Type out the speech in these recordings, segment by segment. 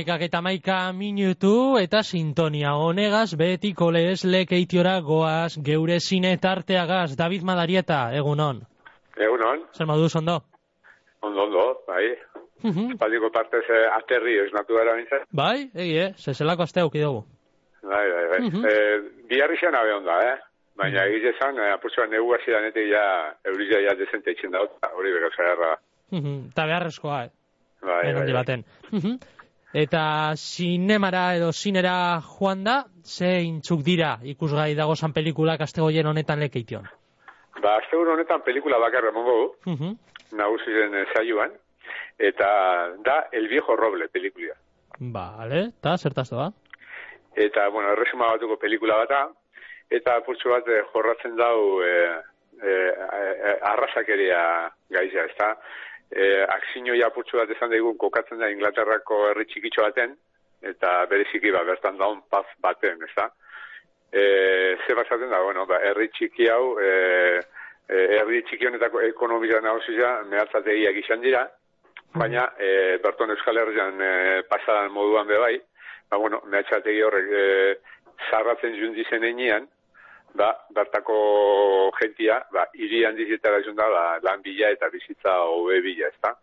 Amaikak eta amaika minutu eta sintonia honegaz betiko leheslek eitiora goaz geure zine tarteagaz. David Madarieta, egunon. Egunon, Zer moduz ondo? ondo, ondo, bai. Mhm. Espaldiko partez eh, aterri esnatu gara bintzen. bai, egi, eh? Zezelako azte auki dugu. Bai, bai, bai. Mhm. eh, biharri zen abe onda, eh? Baina egite zan, eh, apurtzuan negu hasi danetik ja, eurila ja desente itxen daut, eta hori beka zaharra. Mhm. Eta beharrezkoa, eh? Bai, bai, bai. baten. Eta sinemara edo sinera joan da, ze intzuk dira ikusgai dagozan pelikulak astegoien honetan lekeition. Ba, azte honetan pelikula bakarra mongo du, Mhm. nagusi zen eh, saioan, eta da El Viejo Roble pelikulia. Vale, eta zertaz doa? Eta, bueno, erresuma batuko pelikula bata, eta apurtxo bat eh, jorratzen dau eh, eh, eh, arrasakeria gaiza, ezta? Eh, akzinoi apurtxo bat esan daigun kokatzen da Inglaterrako herri txikitxo baten, eta bereziki ba, bertan daun paz baten, ezta? Eh, ze basaten da, bueno, ba, herri txiki hau, eh, eh, herri txiki honetako ekonomia nagozia mehatzategiak izan dira, baina eh, berton Euskal Herrian eh, pasadan moduan be bai, ba, bueno, mehatxategi horrek e, zarratzen jundi zen einean, ba, bertako gentia, ba, hiri handizetara junda, ba, lan bila eta bizitza hobe bila, ezta?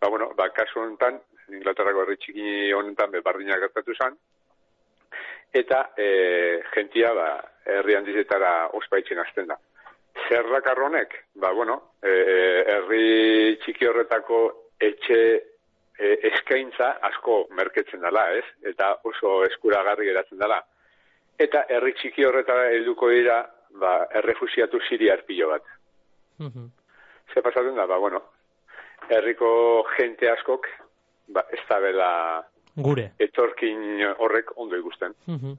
Ba, bueno, ba, kasu honetan, Inglaterrako herri txiki honetan be bardina gertatu zen, eta e, gentia, ba, herri handizetara ospaitzen hasten da. Zerrak arronek, ba, bueno, e, herri txiki horretako etxe e, eskaintza asko merketzen dela, ez? Eta oso eskuragarri geratzen dela. Eta herri txiki horretara helduko dira, ba, errefusiatu siriar pilo bat. Mhm. Ze pasatzen da, ba, bueno, herriko jente askok, ba, ez da bela Gure. etorkin horrek ondo ikusten. Mhm.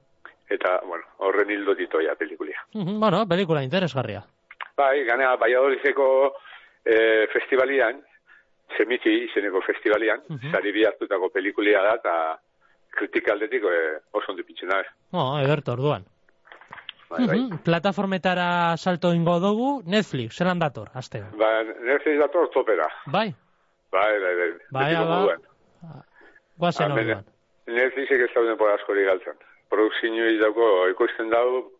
Eta, bueno, horren hildo ditoia pelikulia. Mhm, Bueno, pelikula interesgarria. Bai, ganea, Valladolideko e, festivalian, Semiti izeneko festivalian, Mhm. sari bi hartutako pelikulia da, eta kritika aldetik e, oso ondo pitzen da. Oh, ederto orduan. Bai, bai. Mhm, Plataformetara salto ingo dugu, Netflix, zelan dator, aste. Ba, Netflix dator topera. Bai, Bai, bai, bai. Bai, ba. moduan. guazen Hemen, orduan. Netflixek ez dauden por askori galtzen. Produkzioa dauko ikusten dau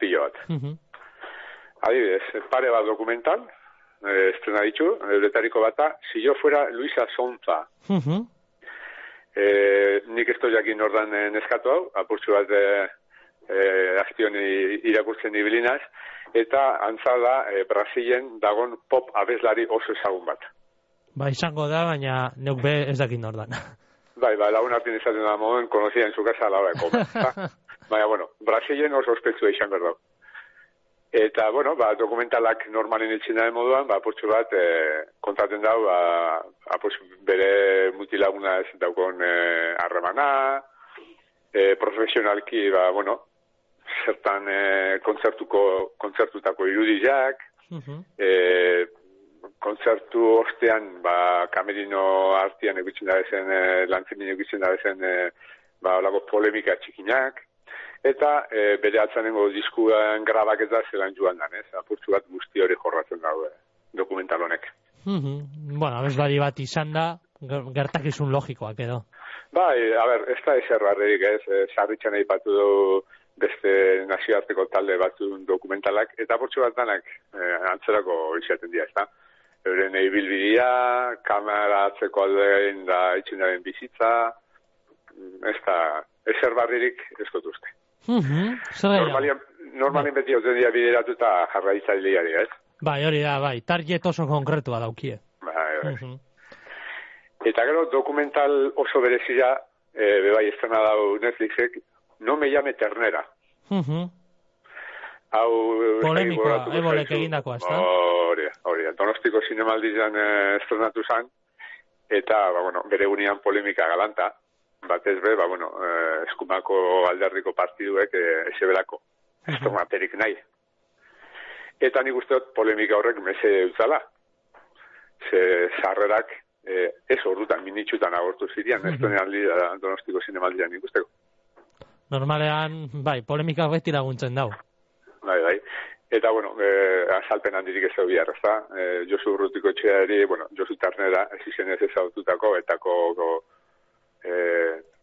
pilo bat. Mhm. Adibidez, pare bat dokumental, eh, estrena ditu, euretariko bata, si yo fuera Luisa Sonza, Mhm. Eh, nik ez jakin ordan eh, neskatu hau, apurtxu bat eh, eh, azpion i- irakurtzen ibilinaz, eta antza da eh, Brasilen dagon pop abeslari oso ezagun bat. Ba, izango da, baina neuk be ez dakit nordan. Bai, bai, lagun hartin esaten da moden, konozia en su casa a la hora de comer. Baina, bueno, Brasilen oso ospetsua izan behar dau. Eta, bueno, ba, dokumentalak normalen etxin den moduan, ba, apurtxu bat, e, kontaten dau, ba, apurtxu bere mutilaguna ez daukon e, harremana, e, profesionalki, ba, bueno, zertan e, kontzertuko, kontzertutako irudiak, Mhm. e, kontzertu ostean, ba, kamerino artian egitzen da bezen, e, lantzemin egitzen da bezen, e, ba, olako polemika txikinak, eta e, bere atzanengo diskuan grabaketa zelan joan dan, ez? Apurtzu bat guzti hori jorratzen dago dokumental honek. Mhm. Bueno, abeslari bat izan da, ger- gertakizun logikoak edo. Bai, a ber, ez da ezer barrerik, ez? E, sarritzen aipatu du beste nazioarteko talde batzun dokumentalak, eta apurtzu bat danak e, antzerako izaten dira, ez da? Euren ibilbidea, kamera atzeko aldein da itxinaren bizitza, mm, ez da, ezer barririk ez Mhm. Normalian, normalien beti hau dira bideratuta jarraitzaileari, ez? Bai, hori da, bai, target oso konkretua daukie. Bai, bai. Mhm. Eta gero dokumental oso berezia, e, bebai estrena dau Netflixek, no me llame ternera. Mhm. Hau... Polemikoa, gogoratuko Ebolek egindakoa? Hori, da, hori. da. Donostiko zinemaldian eh, estrenatu zan, eta, ba, bueno, bere unian polemika galanta, batez be, ba, bueno, eh, eskumako alderriko partiduek eh, esebelako, ez tomaterik nahi. Eta nik uste dut polemika horrek meze utzala. Ze sarrerak eh, ez ordutan, minitxutan agortu zirean, ez denean li da donostiko zinemaldian ikusteko. Normalean, bai, polemika beti laguntzen dau. Bai, bai. Eta, bueno, eh, azalpen handirik ez da bihar, ez da? Eh, Josu Urrutiko etxeari, bueno, Josu Tarnera, ez izen ez ezaututako, etako go, e,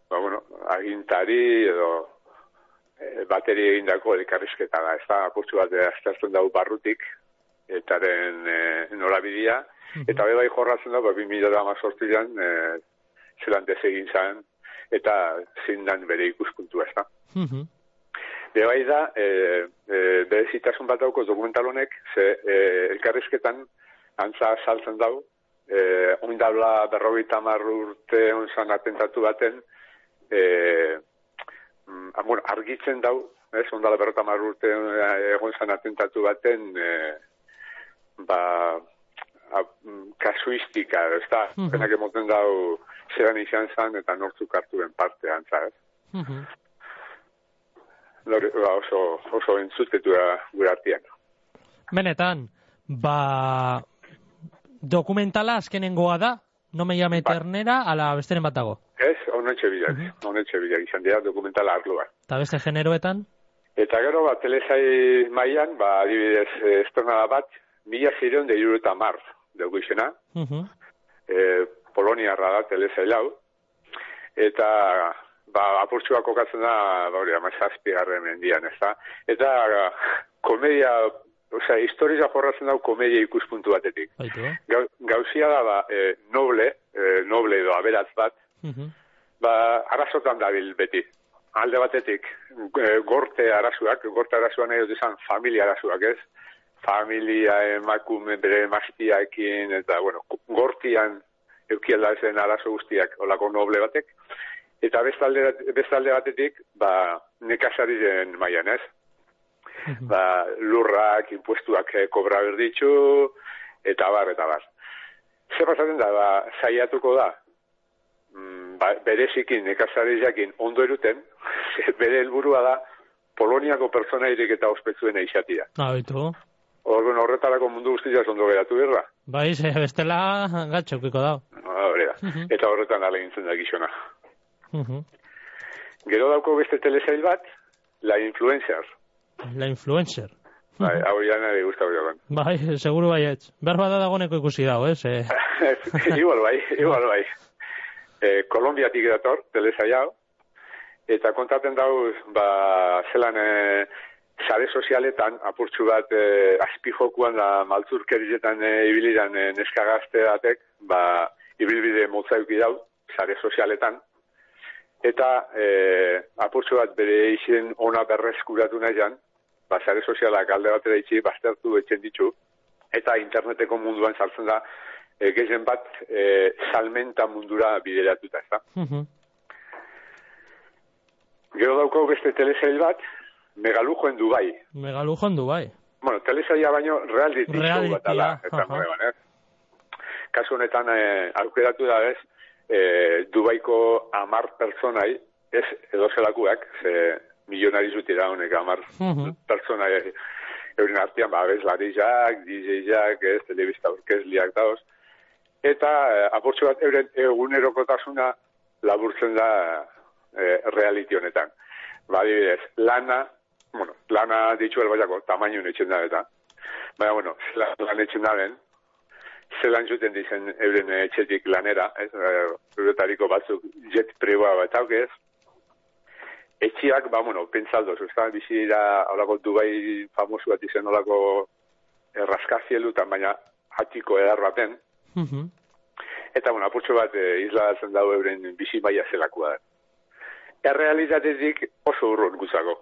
ba, bueno, agintari edo e, bateri egindako elkarrizketa da. Ez da, apurtzu bat aztertzen dugu barrutik, etaren e, norabidia, eta bai jorratzen da, ba, 2018an e, zelan desegin zan, eta zindan bere ikuspuntua, ez da. Mhm. Bai da, e, e, berezitasun bat dauko dokumental honek, ze e, elkarrizketan antza saltzen dau, e, oindabla berrogeita urte onzan atentatu baten, e, mm, ah, bueno, argitzen dau, ez, ondala marru urte egon zan atentatu baten, e, ba, a, mm, kasuistika, ez da, Mhm. penak emoten dau zeran izan zan eta nortzuk hartuen parte antza, ez? Mhm. Lore, ba, oso, oso entzutetu da gure artean. Benetan, ba, dokumentala azkenengoa da, no me llame Bai. ternera, ala besteren bat dago. Ez, honetxe bilak, Mhm. honetxe bilak izan dira dokumentala arloan. Eta beste generoetan, Eta gero, ba, telesai mailan, ba, adibidez, estrenada bat, mila zireun de iru eta mar, dugu izena, Mhm. e, Poloniarra da telesai lau, eta, ba, apurtxua kokatzen da, ba, hori, amazazpi garren mendian, ez da? Eta, komedia, osea, historia jorratzen dau komedia ikuspuntu batetik. eh? Gau, gauzia da, ba, e, noble, e, noble edo aberatz bat, Mhm. ba, arazotan dabil beti. Alde batetik, e, gorte arazoak, gorte arazoak nahi dut izan familia arazoak ez, familia emakume bere maztiaekin, eta, bueno, gortian eukiela zen arazo guztiak olako noble batek, eta bestalde, bestalde batetik, ba, nekazariren mailan ez, Ba, lurrak, impuestuak eh, kobra berditzu, eta bar, eta bar. Zer pasatzen da, ba, saiatuko da, mm, ba, berezikin, nekazariakin ondo eruten, bere helburua da, Poloniako pertsonairik eta ospetzuen eixatia. Ah, baitu. Orduan horretarako mundu guztia ondo geratu birra. Bai, ze bestela gatxokiko dau. Hore da. Eta horretan alegintzen da gizona. Mhm. Gero dauko beste telesail bat, La Influencers. La influencer. Bai, hau ja nahi guztau joan. Bai, seguru baietz. Berba da dagoneko ikusi dago, ez? Eh? igual bai, igual bai. E, Kolombiatik dator, telesai hau, eta kontaten dau, ba, zelan e, sare sozialetan, apurtxu bat, e, azpijokuan da maltzurkerietan e, ibiliran e, neska gazte batek, ba, ibilbide motzauki dau, sare sozialetan, eta e, apurtxu bat bere izen ona berreskuratu nahian, ba, sare sozialak alde batera itxi, baztertu etxen ditu, eta interneteko munduan sartzen da, e, gehien bat e, salmenta mundura bideratuta, ez da? Mhm. Gero dauko beste telesail bat, megalujoen Dubai. Megalujo en Dubai. Bueno, telesaila baino reality show bat ala, eta aha. moeban, ez? Kasu honetan, e, aukeratu da ez, e, Dubaiko amar pertsonai, ez edo zelakuak, ze milionari zutira honek amar Mhm. pertsonai euren artean, ba, bezlarizak, DJ-jak, ez, telebista orkezliak dauz, eta e, apurtxo bat euren egunerokotasuna laburtzen da e, reality honetan. Ba, adibidez, lana, bueno, lana ditxu elbaiako, tamaino netxen da eta. Baina, bueno, lan, lan etxen da ben, zelan zuten dizen euren etxetik lanera, ez, e, euretariko batzuk jet priboa bat aukez, etxiak, ba, bueno, pensaldoz, ez da, bizi dira, holako Dubai famosu bat izen holako erraskazielutan, baina atiko edar baten, Mhm. eta, bueno, apurtxo bat e, isla zen dago euren bizi maia zelakoa da. Errealitatetik oso urrun gutzako.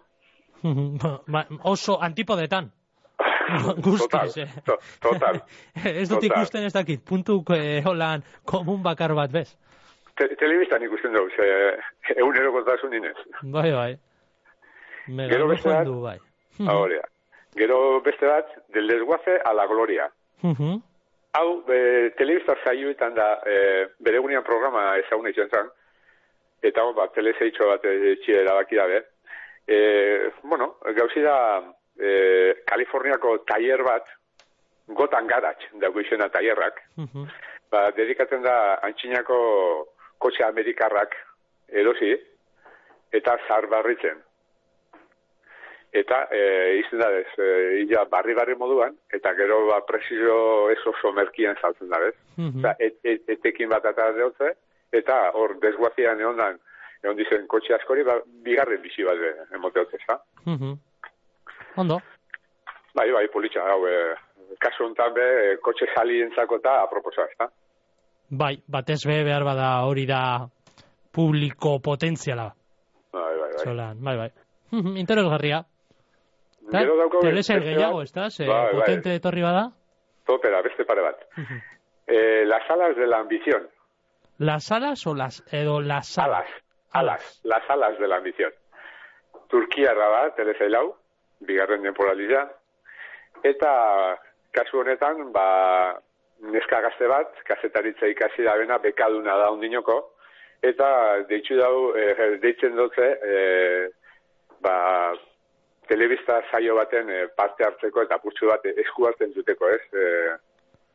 Mhm. Ba, oso antipodetan. Guztiz, total, eh? to, total. ez dut ikusten ez dakit, puntuk eh, holan komun bakar bat bez. Te, telebistan ikusten dugu, ze egunero kontasun inez. Bai, bai. Gero Megalujo beste bat- Dubai. Ahorea. Gero beste bat, del desguace a la gloria. Mhm. Hau, e, telebista saioetan da, e, bere egunean programa ezaguna izan zen, eta hon, ba, teleseitxo bat etxie erabaki dabe. E, bueno, gauzi da, e, Kaliforniako tailer bat, gotan garatx, dago izena tailerrak, Mhm. ba, dedikatzen da antxinako kotxe amerikarrak erosi, eta zarbarritzen. Eta e, izan da ez, e, ia barri-barri moduan, eta gero ba, presizio ez oso merkian saltzen da bez. Mhm. Eta et, et, etekin bat eta eta hor desguazian egon dan, egon dizen kotxe askori, ba, bigarren bizi bat eh, emoteot ez, Mhm. Ondo. Bai, bai, politxa, hau, e, kasu honetan be, e, kotxe salientzako eta aproposa, ez da? Bai, batez be behar bada hori da publiko potentziala. Bai, bai, bai. Zolan, bai, bai. Interesgarria. Telesail gehiago, ez da? Ze, Bai, bai. potente etorri bada. Topera, beste pare bat. Eh, las alas de la ambición. Las alas o las, edo las alas? Alas. Alas. Las alas de la ambición. Turkiarra da, telesail hau, bigarren temporaliza. Eta kasu honetan, ba, neska gazte bat, kazetaritza ikasi da bena, bekaduna da ondinoko, eta deitzu dau, e, deitzen dutze, e, ba, telebista saio baten e, parte hartzeko eta purtsu bat esku hartzen duteko, ez, e,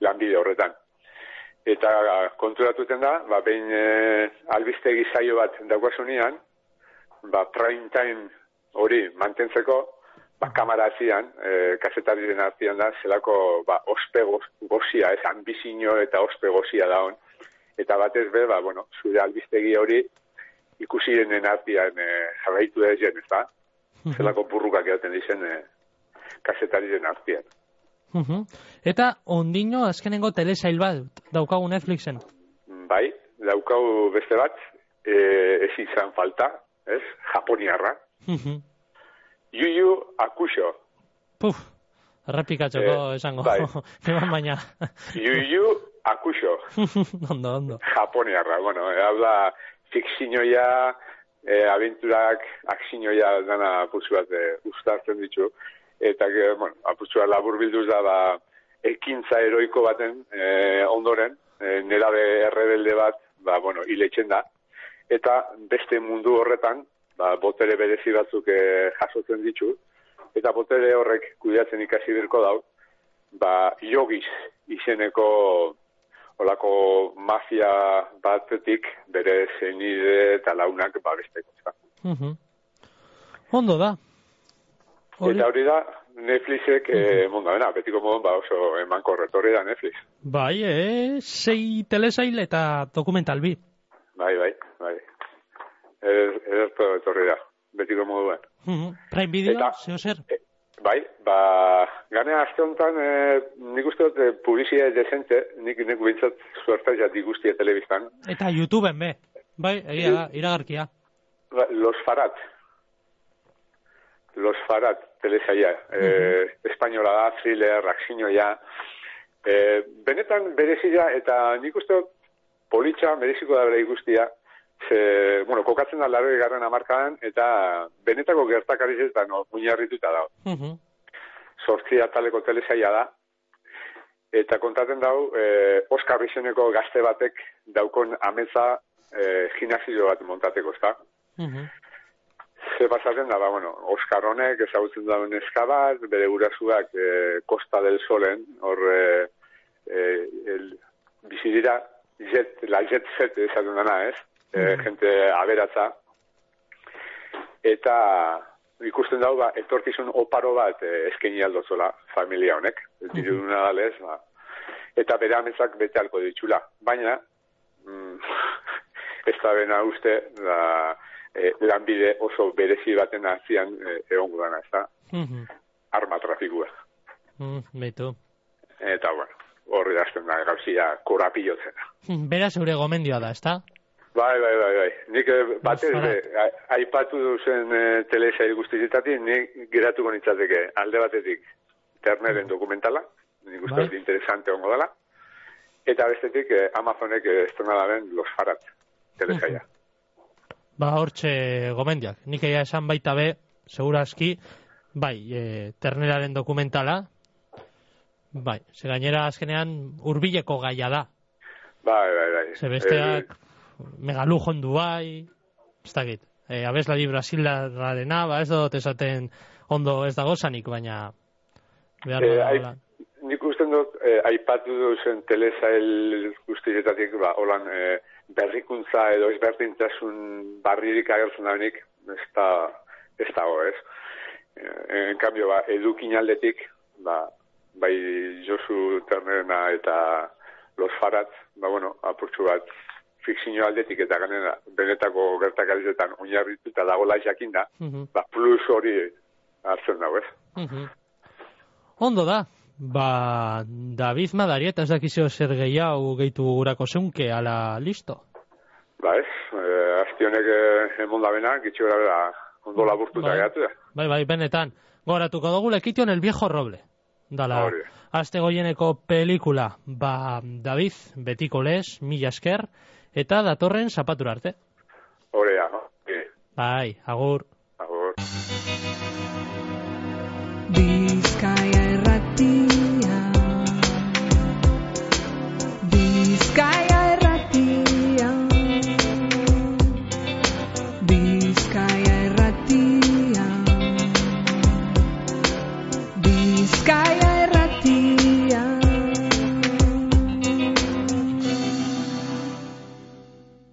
lanbide horretan. Eta konturatuten da, ba, behin e, albistegi saio bat daukasunean, ba, prime time hori mantentzeko, ba, kamara hazian, e, kasetariren artean da, zelako ba, ospe goz- gozia, ez, ambizino eta ospe gozia da hon. Eta batez be, ba, bueno, zure albistegi hori ikusirenen artean e, jarraitu ezen, ez da? Zelako burrukak egoten dizen e, kasetariren artean. Mhm. Eta ondino azkenengo telesail bat daukagu Netflixen. Bai, daukau beste bat, e, ez izan falta, ez, japoniarra. Mhm. Yu Yu Hakusho. Puf, errepikatzeko Eh, esango. bai. Eman baina. Yu Yu Hakusho. ondo, ondo. Japoniarra, bueno, e, hau da fikzinoia, e, abenturak, akzinoia dana putzu bat e, ustartzen ditu. Eta, ge, bueno, aputzu bat labur bilduz da, ba, ekintza heroiko baten e, ondoren, e, nerabe errebelde bat, ba, bueno, hiletzen da. Eta beste mundu horretan, ba, botere berezi batzuk e, jasotzen ditu. Eta botere horrek kudeatzen ikasi birko dau, ba, yogiz izeneko olako mafia batetik bere zenide eta launak babesteko. ezta. Mhm. Ondo da. Hori, Eta hori da, Netflixek, eh, mundu dena, betiko modon, ba oso emanko retorri da Netflix. bai, eh, sei telesail eta dokumental bi. Bai, bai, bai. Eder- Ederto etorri da, betiko moduan. Mhm. Prime Video, Eta- zeo zer? E, bai, ba, ganea aste honetan, e, nik uste dut, e, publizia desente, nik nik bintzat suerta jati guztia telebistan, Eta YouTubeen be. Bai, egia da, iragarkia. Ba, Los Farat. Los Farat, telesaia. eh, espainola da, thriller, akzinoia. Eh, benetan berezia eta nik uste dut politxa mereziko da bere ikustia. Ze, bueno, kokatzen da larroi garren amarkadan eta benetako gertakarizetan no, muñarrituta da. Mhm. Sortzi ataleko telesaia da. Eta kontaten dau, eh, Oskar izeneko gazte batek daukon ametza eh, gimnasio bat montateko, ezta? Mhm. Ze pasatzen da, ba, bueno, Oskar honek ezagutzen da neska bere gurasuak e, Costa del Solen, hor e, e, el, bizi dira, jet, la jet set esaten dana, ez? E, Gente aberatza. Eta ikusten dau, ba, etorkizun oparo bat e, eskaini aldozola familia honek. Diruduna dalez, ba. Eta bere ametzak bete alko ditxula. Baina, mm, ez da bena uste, da, e, lanbide oso berezi baten atzian e, egongo dana, ez da? Arma trafikua. Mhm, Beitu. Eta, bueno, horri da gauzia korapilotzen. Mhm, Bera zeure gomendioa da, ezta? Bai, bai, bai, bai. Nik eh, batez Nos be, a- aipatu duzen e, telesail guztizetatik, nik geratuko nintzateke alde batetik Terneren dokumentala, nik uste Bai. interesante ongo dela, eta bestetik eh, Amazonek eh, estrenadaren Los Farat telesaila. Ba, hortxe gomendiak. Nik egia esan baita be, segurazki, bai, e, terneraren dokumentala, bai, ze gainera azkenean hurbileko gaia da. Bai, bai, bai. Ze besteak megalu jondu bai, ez dakit. E, abeslari brasilarrarena, ba, ez dut esaten ondo ez dago zanik, baina behar Eh, ai- hola. Nik usten dut, eh, aipatu duzen telesail guztietatik, ba, holan, eh, berrikuntza edo ezberdintasun barririk agertzen da benik, ez da, ez dago, ez? Eh, en cambio, ba, edukin aldetik, ba, bai Josu Ternerena eta Los Farat, ba, bueno, apurtxu bat fikzio aldetik eta ganera benetako gertakarizetan oinarrituta dagoela jakinda, Mhm. ba, plus hori hartzen dago, ez? Mhm. Ondo da. Ba, David Madarieta ez dakizio zer gehiago gehitu gurako zeunke, ala listo. Ba, ez, e, azti honek e, emonda bena, gitxo gara bera, ondo laburtuta Bai. da. Bai, bai, benetan. Goratuko dugu lekition el viejo roble. Dala, Hori. azte goieneko pelikula. Ba, David, betiko les, mila esker, eta datorren zapatura arte. Horea, no? Bai, agur. agur.